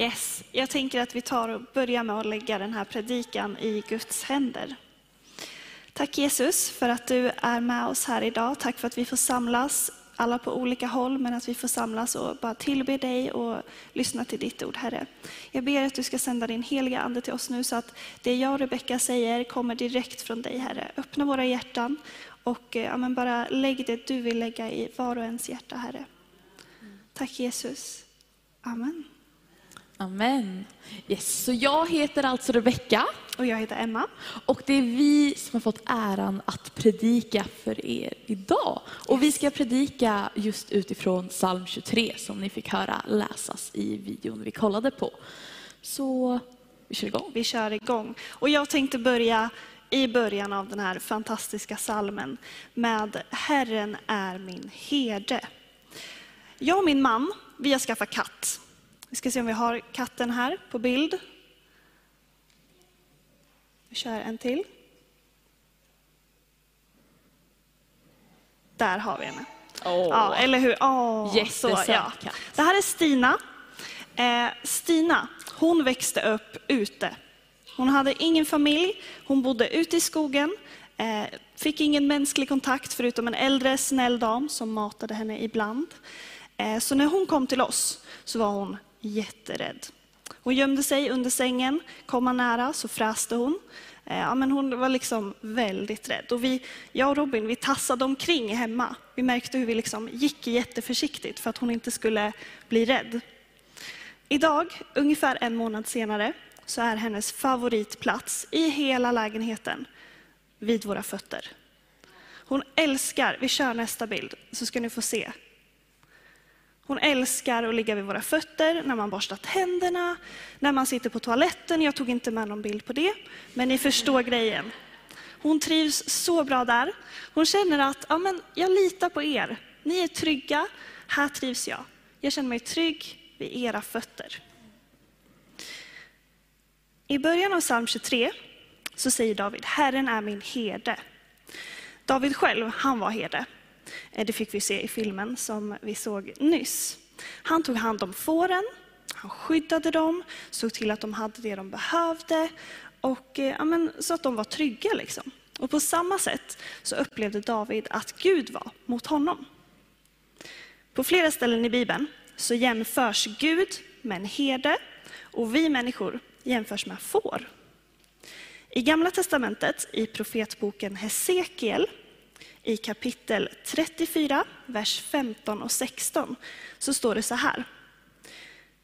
Yes, jag tänker att vi tar och börjar med att lägga den här predikan i Guds händer. Tack Jesus för att du är med oss här idag. Tack för att vi får samlas, alla på olika håll, men att vi får samlas och bara tillbe dig och lyssna till ditt ord, Herre. Jag ber att du ska sända din heliga Ande till oss nu så att det jag och Rebecka säger kommer direkt från dig, Herre. Öppna våra hjärtan och eh, ja, men bara lägg det du vill lägga i var och ens hjärta, Herre. Tack Jesus. Amen. Amen. Yes, så jag heter alltså Rebecka Och jag heter Emma. och det är vi som har fått äran att predika för er idag. Och vi ska predika just utifrån psalm 23 som ni fick höra läsas i videon vi kollade på. Så vi kör igång. Vi kör igång. Och jag tänkte börja i början av den här fantastiska salmen med Herren är min herde. Jag och min man, vi har skaffat katt. Vi ska se om vi har katten här på bild. Vi kör en till. Där har vi henne. Ja, eller hur? Åh, Jättesöt så, ja. katt. Det här är Stina. Eh, Stina, hon växte upp ute. Hon hade ingen familj, hon bodde ute i skogen, eh, fick ingen mänsklig kontakt förutom en äldre snäll dam som matade henne ibland. Eh, så när hon kom till oss så var hon jätterädd. Hon gömde sig under sängen, kom man nära så fräste hon. Eh, ja, men hon var liksom väldigt rädd. Och vi, jag och Robin vi tassade omkring hemma. Vi märkte hur vi liksom gick jätteförsiktigt för att hon inte skulle bli rädd. Idag, ungefär en månad senare, så är hennes favoritplats i hela lägenheten vid våra fötter. Hon älskar, vi kör nästa bild så ska ni få se. Hon älskar att ligga vid våra fötter när man borstar tänderna, när man sitter på toaletten. Jag tog inte med någon bild på det, men ni förstår grejen. Hon trivs så bra där. Hon känner att ja, men jag litar på er. Ni är trygga, här trivs jag. Jag känner mig trygg vid era fötter. I början av psalm 23 så säger David, Herren är min herde. David själv, han var herde. Eh, det fick vi se i filmen som vi såg nyss. Han tog hand om fåren, han skyddade dem, såg till att de hade det de behövde och eh, ja, men, så att de var trygga. Liksom. Och på samma sätt så upplevde David att Gud var mot honom. På flera ställen i Bibeln så jämförs Gud med en herde och vi människor jämförs med får. I Gamla testamentet, i profetboken Hesekiel, i kapitel 34, vers 15 och 16, så står det så här.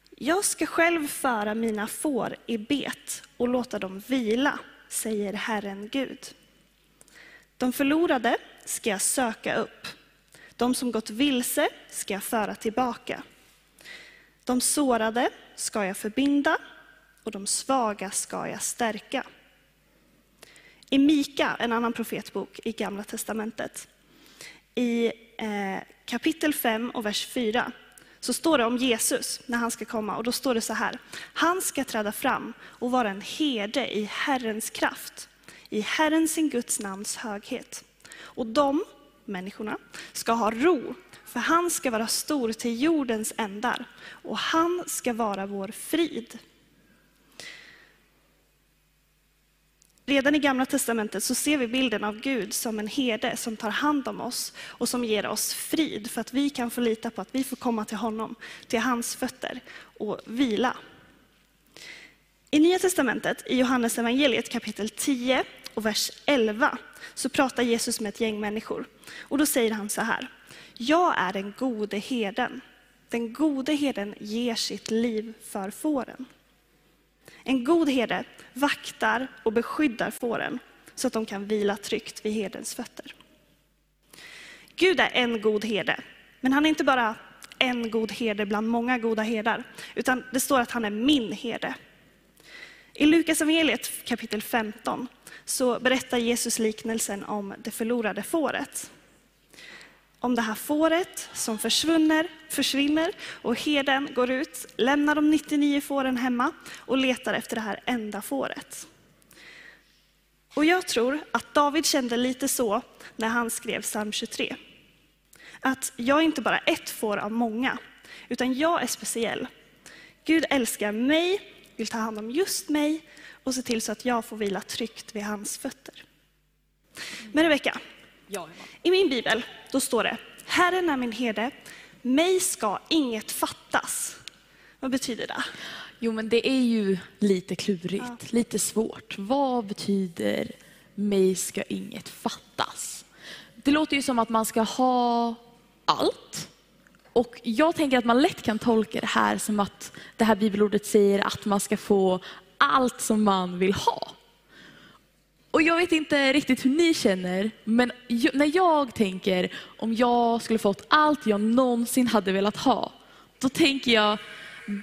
Jag ska själv föra mina får i bet och låta dem vila, säger Herren Gud. De förlorade ska jag söka upp. De som gått vilse ska jag föra tillbaka. De sårade ska jag förbinda och de svaga ska jag stärka. I Mika, en annan profetbok i Gamla testamentet, i eh, kapitel 5 och vers 4, så står det om Jesus när han ska komma. Och då står det så här. Han ska träda fram och vara en herde i Herrens kraft, i Herren sin Guds namns höghet. Och de, människorna, ska ha ro, för han ska vara stor till jordens ändar och han ska vara vår frid. Redan i Gamla testamentet så ser vi bilden av Gud som en herde som tar hand om oss och som ger oss frid för att vi kan få lita på att vi får komma till honom, till hans fötter och vila. I Nya testamentet, i Johannes evangeliet kapitel 10 och vers 11, så pratar Jesus med ett gäng människor. Och då säger han så här. Jag är den gode herden. Den gode herden ger sitt liv för fåren. En god herde vaktar och beskyddar fåren så att de kan vila tryggt vid herdens fötter. Gud är en god herde, men han är inte bara en god herde bland många goda herdar, utan det står att han är min herde. I Lukas evangeliet kapitel 15 så berättar Jesus liknelsen om det förlorade fåret. Om det här fåret som försvinner, försvinner och herden går ut, lämnar de 99 fåren hemma och letar efter det här enda fåret. Och jag tror att David kände lite så när han skrev psalm 23. Att jag är inte bara ett får av många, utan jag är speciell. Gud älskar mig, vill ta hand om just mig och se till så att jag får vila tryggt vid hans fötter. Men Rebecka, Ja, i min bibel då står det, Herren är min herde, mig ska inget fattas. Vad betyder det? Jo, men det är ju lite klurigt, lite svårt. Vad betyder mig ska inget fattas? Det låter ju som att man ska ha allt. Och jag tänker att man lätt kan tolka det här som att det här bibelordet säger att man ska få allt som man vill ha. Och jag vet inte riktigt hur ni känner, men när jag tänker om jag skulle fått allt jag någonsin hade velat ha, då tänker jag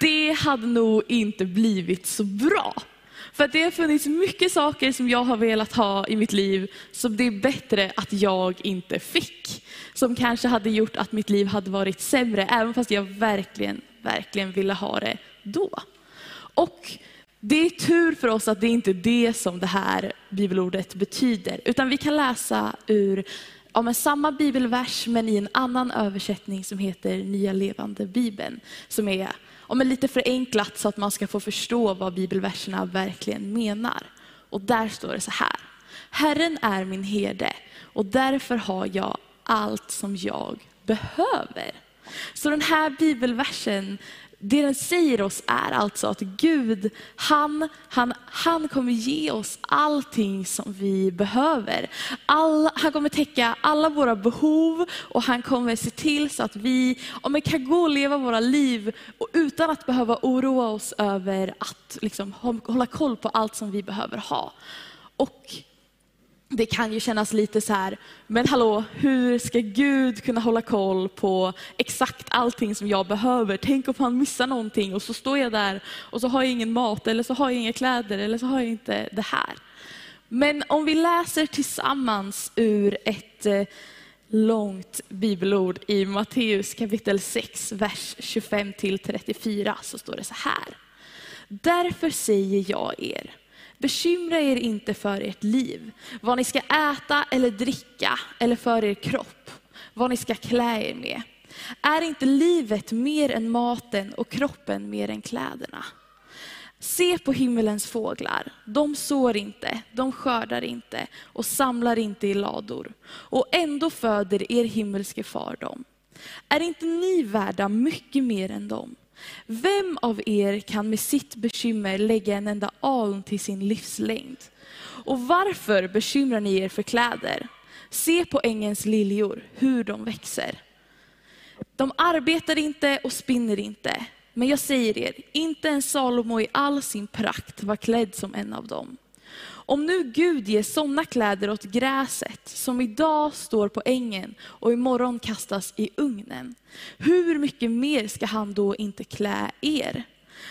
det hade nog inte blivit så bra. För att det har funnits mycket saker som jag har velat ha i mitt liv som det är bättre att jag inte fick. Som kanske hade gjort att mitt liv hade varit sämre, även fast jag verkligen, verkligen ville ha det då. Och det är tur för oss att det inte är det som det här bibelordet betyder. Utan vi kan läsa ur ja, men samma bibelvers men i en annan översättning som heter Nya levande bibeln. Som är ja, men lite förenklat så att man ska få förstå vad bibelverserna verkligen menar. Och där står det så här. Herren är min herde och därför har jag allt som jag behöver. Så den här bibelversen, det den säger oss är alltså att Gud, han, han, han kommer ge oss allting som vi behöver. All, han kommer täcka alla våra behov och han kommer se till så att vi om vi kan gå och leva våra liv och utan att behöva oroa oss över att liksom, hålla koll på allt som vi behöver ha. Och det kan ju kännas lite så här, men hallå, hur ska Gud kunna hålla koll på exakt allting som jag behöver? Tänk om han missar någonting och så står jag där och så har jag ingen mat eller så har jag inga kläder eller så har jag inte det här. Men om vi läser tillsammans ur ett eh, långt bibelord i Matteus kapitel 6, vers 25 till 34 så står det så här. Därför säger jag er, bekymra er inte för ert liv, vad ni ska äta eller dricka, eller för er kropp, vad ni ska klä er med. Är inte livet mer än maten och kroppen mer än kläderna? Se på himmelens fåglar. De sår inte, de skördar inte och samlar inte i lador. Och ändå föder er himmelske far dem. Är inte ni värda mycket mer än dem? Vem av er kan med sitt bekymmer lägga en enda aln till sin livslängd? Och varför bekymrar ni er för kläder? Se på ängens liljor, hur de växer. De arbetar inte och spinner inte. Men jag säger er, inte en Salomo i all sin prakt var klädd som en av dem. Om nu Gud ger sådana kläder åt gräset som idag står på ängen och imorgon kastas i ugnen, hur mycket mer ska han då inte klä er?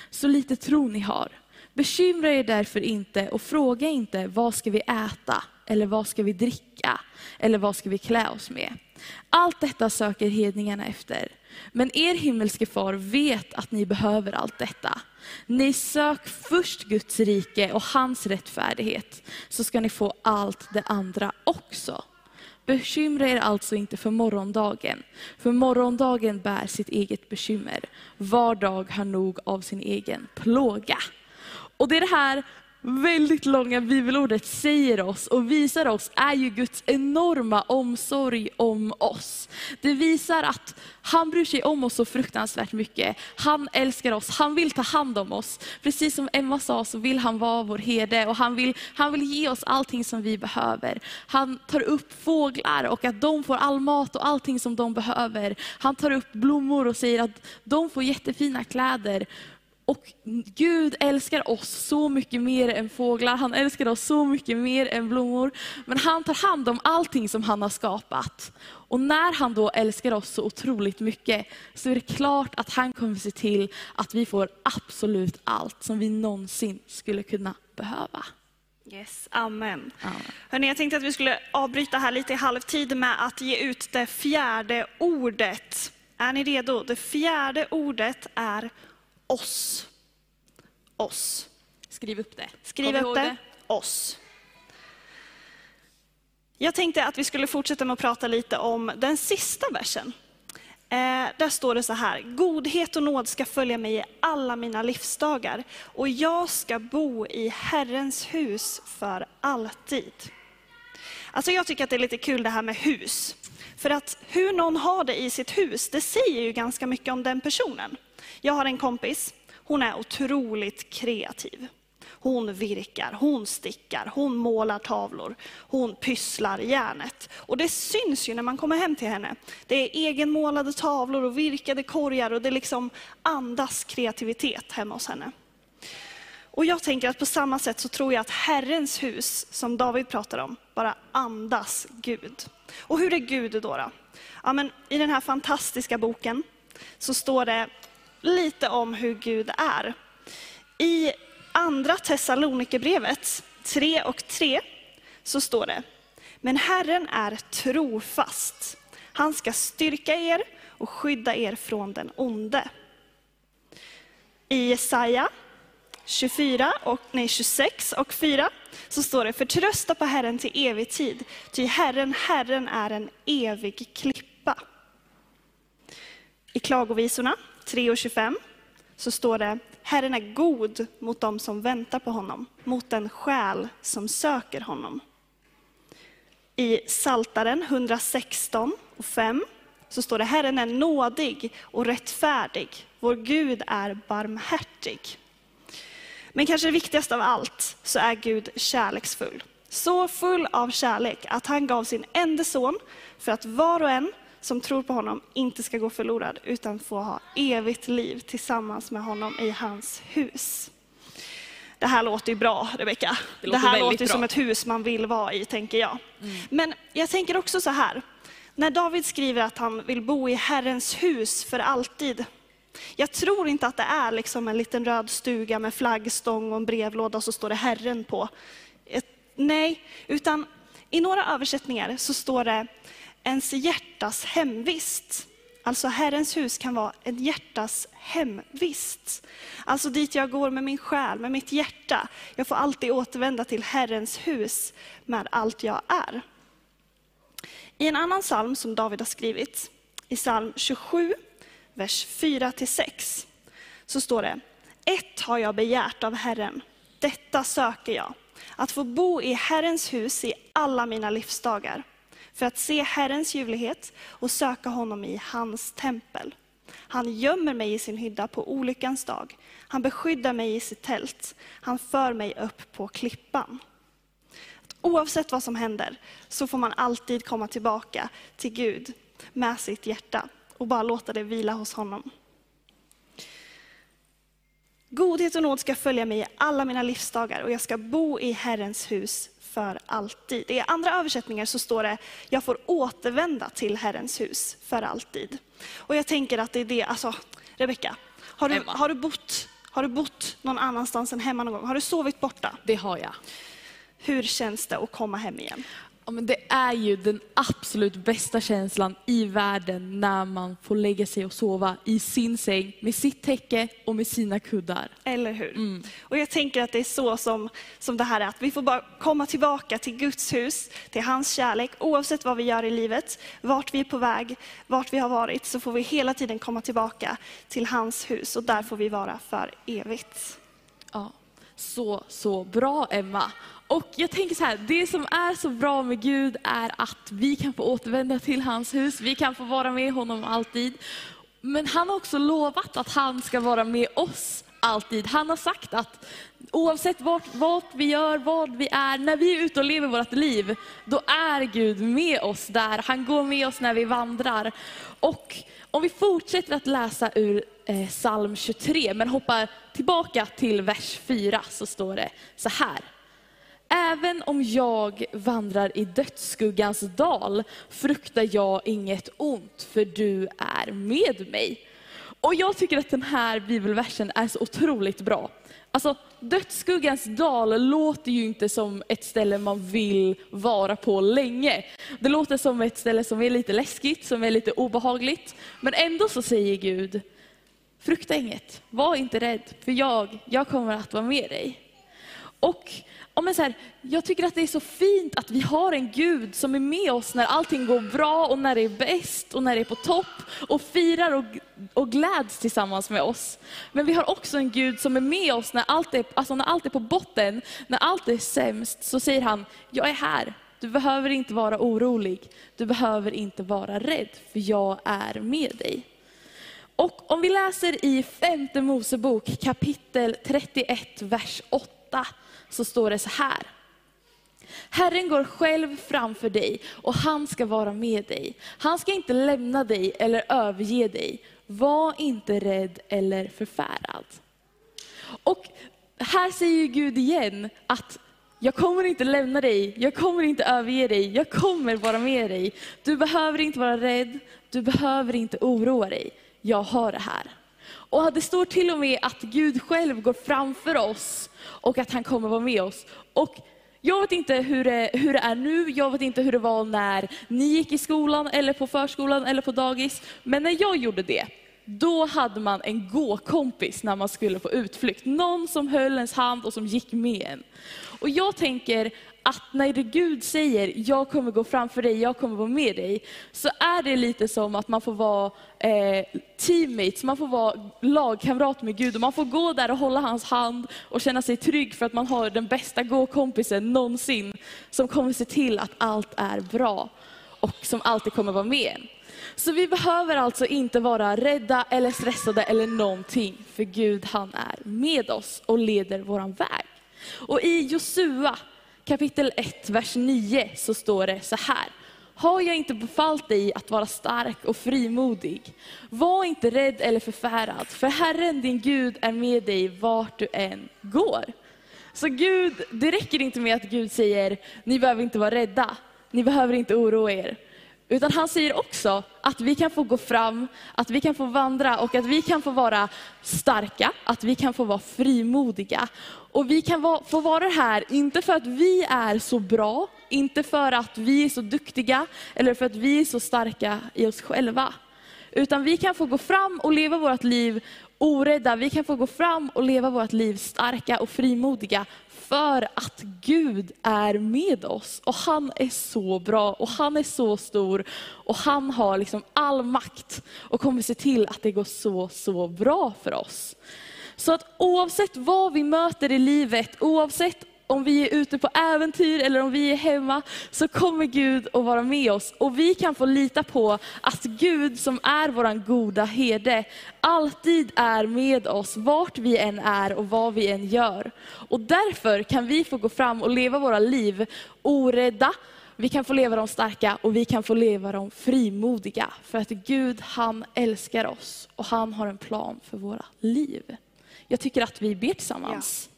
Så lite tro ni har. Bekymra er därför inte och fråga inte vad ska vi äta eller vad ska vi dricka eller vad ska vi klä oss med. Allt detta söker hedningarna efter. Men er himmelske far vet att ni behöver allt detta. Ni sök först Guds rike och hans rättfärdighet, så ska ni få allt det andra också. Bekymra er alltså inte för morgondagen, för morgondagen bär sitt eget bekymmer. Var dag har nog av sin egen plåga. Och det är det här väldigt långa bibelordet säger oss och visar oss är ju Guds enorma omsorg om oss. Det visar att han bryr sig om oss så fruktansvärt mycket. Han älskar oss, han vill ta hand om oss. Precis som Emma sa så vill han vara vår herde och han vill, han vill ge oss allting som vi behöver. Han tar upp fåglar och att de får all mat och allting som de behöver. Han tar upp blommor och säger att de får jättefina kläder. Och Gud älskar oss så mycket mer än fåglar, han älskar oss så mycket mer än blommor. Men han tar hand om allting som han har skapat. Och när han då älskar oss så otroligt mycket så är det klart att han kommer se till att vi får absolut allt som vi någonsin skulle kunna behöva. Yes, amen. Amen. Hörrni, jag tänkte att vi skulle avbryta här lite i halvtid med att ge ut det fjärde ordet. Är ni redo? Det fjärde ordet är oss. Oss. Skriv upp det. Skriv Kom upp ihåg det. Oss. Jag tänkte att vi skulle fortsätta med att prata lite om den sista versen. Eh, där står det så här, godhet och nåd ska följa mig i alla mina livsdagar och jag ska bo i Herrens hus för alltid. Alltså jag tycker att det är lite kul det här med hus. För att hur någon har det i sitt hus, det säger ju ganska mycket om den personen. Jag har en kompis, hon är otroligt kreativ. Hon virkar, hon stickar, hon målar tavlor, hon pysslar järnet. Och det syns ju när man kommer hem till henne. Det är egenmålade tavlor och virkade korgar och det liksom andas kreativitet hemma hos henne. Och jag tänker att på samma sätt så tror jag att Herrens hus, som David pratar om, bara andas Gud. Och hur är Gud då? då? Ja, men I den här fantastiska boken så står det lite om hur Gud är. I andra Thessalonikerbrevet 3 och 3 så står det, men Herren är trofast. Han ska styrka er och skydda er från den onde. I Jesaja 24 och, nej, 26 och 4 så står det, förtrösta på Herren till evig tid, ty Herren, Herren är en evig klippa. I Klagovisorna 3 och 25 så står det, Herren är god mot dem som väntar på honom, mot den själ som söker honom. I Saltaren 116 och 5 så står det, Herren är nådig och rättfärdig, vår Gud är barmhärtig. Men kanske det viktigaste av allt så är Gud kärleksfull. Så full av kärlek att han gav sin enda son för att var och en som tror på honom inte ska gå förlorad utan få ha evigt liv tillsammans med honom i hans hus. Det här låter ju bra, Rebecka. Det, det, här låter som ett hus man vill vara i, tänker jag. Mm. Men jag tänker också så här. När David skriver att han vill bo i Herrens hus för alltid. Jag tror inte att det är liksom en liten röd stuga med flaggstång och en brevlåda och så står det Herren på. Ett, nej, utan i några översättningar så står det ens hjärtas hemvist. Alltså Herrens hus kan vara ett hjärtas hemvist. Alltså dit jag går med min själ, med mitt hjärta. Jag får alltid återvända till Herrens hus med allt jag är. I en annan psalm som David har skrivit, i psalm 27, vers 4-6, så står det, ett har jag begärt av Herren, detta söker jag, att få bo i Herrens hus i alla mina livsdagar för att se Herrens ljuvlighet och söka honom i hans tempel. Han gömmer mig i sin hydda på olyckans dag. Han beskyddar mig i sitt tält. Han för mig upp på klippan. Oavsett vad som händer så får man alltid komma tillbaka till Gud med sitt hjärta och bara låta det vila hos honom. Godhet och nåd ska följa mig i alla mina livsdagar och jag ska bo i Herrens hus för alltid. I andra översättningar så står det, jag får återvända till Herrens hus för alltid. Och jag tänker att det är det, alltså Rebecka, har du, har du, bott, har du bott någon annanstans än hemma någon gång? Har du sovit borta? Det har jag. Hur känns det att komma hem igen? Ja, men det är ju den absolut bästa känslan i världen när man får lägga sig och sova i sin säng med sitt täcke och med sina kuddar. Eller hur? Mm. Och jag tänker att det är så som, som det här är, att vi får bara komma tillbaka till Guds hus, till hans kärlek, oavsett vad vi gör i livet, vart vi är på väg, vart vi har varit, så får vi hela tiden komma tillbaka till hans hus och där får vi vara för evigt. Ja, så, så bra Emma. Och jag tänker så här, det som är så bra med Gud är att vi kan få återvända till hans hus, vi kan få vara med honom alltid. Men han har också lovat att han ska vara med oss alltid. Han har sagt att oavsett vart, vart vi gör, vad vi är, när vi är ute och lever vårt liv, då är Gud med oss där. Han går med oss när vi vandrar. Och om vi fortsätter att läsa ur eh, psalm 23, men hoppar tillbaka till vers 4, så står det så här. Även om jag vandrar i dödsskuggans dal fruktar jag inget ont, för du är med mig. Och jag tycker att den här bibelversen är så otroligt bra. Alltså, dödsskuggans dal låter ju inte som ett ställe man vill vara på länge. Det låter som ett ställe som är lite läskigt, som är lite obehagligt. Men ändå så säger Gud, frukta inget, var inte rädd, för jag, jag kommer att vara med dig. Och ja, men så här, jag tycker att det är så fint att vi har en Gud som är med oss när allting går bra och när det är bäst och när det är på topp och firar och, och gläds tillsammans med oss. Men vi har också en Gud som är med oss när allt, är, alltså när allt är på botten, när allt är sämst, så säger han, jag är här. Du behöver inte vara orolig, du behöver inte vara rädd, för jag är med dig. Och om vi läser i femte Mosebok kapitel 31, vers 8, så står det så här. Herren går själv framför dig och han ska vara med dig. Han ska inte lämna dig eller överge dig. Var inte rädd eller förfärad. Och här säger Gud igen att jag kommer inte lämna dig, jag kommer inte överge dig, jag kommer vara med dig. Du behöver inte vara rädd, du behöver inte oroa dig. Jag har det här. Och det står till och med att Gud själv går framför oss och att han kommer vara med oss. Och jag vet inte hur det, hur det är nu, jag vet inte hur det var när ni gick i skolan, eller på förskolan eller på dagis. Men när jag gjorde det, då hade man en gå-kompis när man skulle på utflykt. Någon som höll ens hand och som gick med en. Och jag tänker att när Gud säger, jag kommer gå framför dig, jag kommer vara med dig, så är det lite som att man får vara eh, teammates, man får vara lagkamrat med Gud och man får gå där och hålla hans hand och känna sig trygg för att man har den bästa gå-kompisen någonsin, som kommer se till att allt är bra och som alltid kommer vara med en. Så vi behöver alltså inte vara rädda eller stressade eller någonting, för Gud han är med oss och leder våran väg. Och i Josua kapitel 1, vers 9 så står det så här. Har jag inte befallt dig att vara stark och frimodig? Var inte rädd eller förfärad, för Herren din Gud är med dig vart du än går. Så Gud, det räcker inte med att Gud säger, ni behöver inte vara rädda, ni behöver inte oroa er. Utan han säger också att vi kan få gå fram, att vi kan få vandra och att vi kan få vara starka, att vi kan få vara frimodiga. Och vi kan få vara här, inte för att vi är så bra, inte för att vi är så duktiga, eller för att vi är så starka i oss själva. Utan vi kan få gå fram och leva vårt liv orädda. Vi kan få gå fram och leva vårt liv starka och frimodiga för att Gud är med oss. Och han är så bra och han är så stor och han har liksom all makt och kommer se till att det går så, så bra för oss. Så att oavsett vad vi möter i livet, oavsett om vi är ute på äventyr eller om vi är hemma, så kommer Gud att vara med oss. Och vi kan få lita på att Gud som är vår goda herde, alltid är med oss vart vi än är och vad vi än gör. Och därför kan vi få gå fram och leva våra liv orädda, vi kan få leva dem starka och vi kan få leva dem frimodiga. För att Gud han älskar oss och han har en plan för våra liv. Jag tycker att vi ber tillsammans. Ja.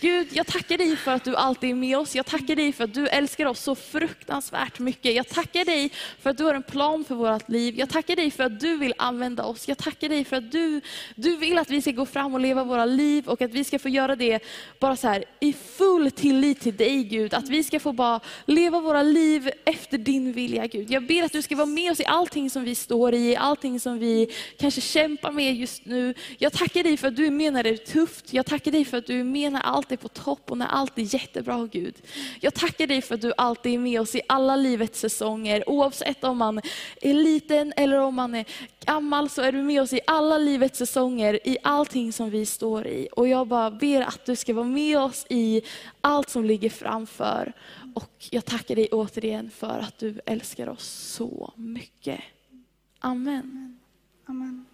Gud, jag tackar dig för att du alltid är med oss. Jag tackar dig för att du älskar oss så fruktansvärt mycket. Jag tackar dig för att du har en plan för vårt liv. Jag tackar dig för att du vill använda oss. Jag tackar dig för att du, du vill att vi ska gå fram och leva våra liv och att vi ska få göra det bara så här i full tillit till dig Gud. Att vi ska få bara leva våra liv efter din vilja Gud. Jag ber att du ska vara med oss i allting som vi står i, allting som vi kanske kämpar med just nu. Jag tackar dig för att du är med när det är tufft. Jag tackar dig för att du är med när allt är på topp och när allt är jättebra Gud. Jag tackar dig för att du alltid är med oss i alla livets säsonger. Oavsett om man är liten eller om man är gammal så är du med oss i alla livets säsonger, i allting som vi står i. Och jag bara ber att du ska vara med oss i allt som ligger framför. Och jag tackar dig återigen för att du älskar oss så mycket. Amen. Amen.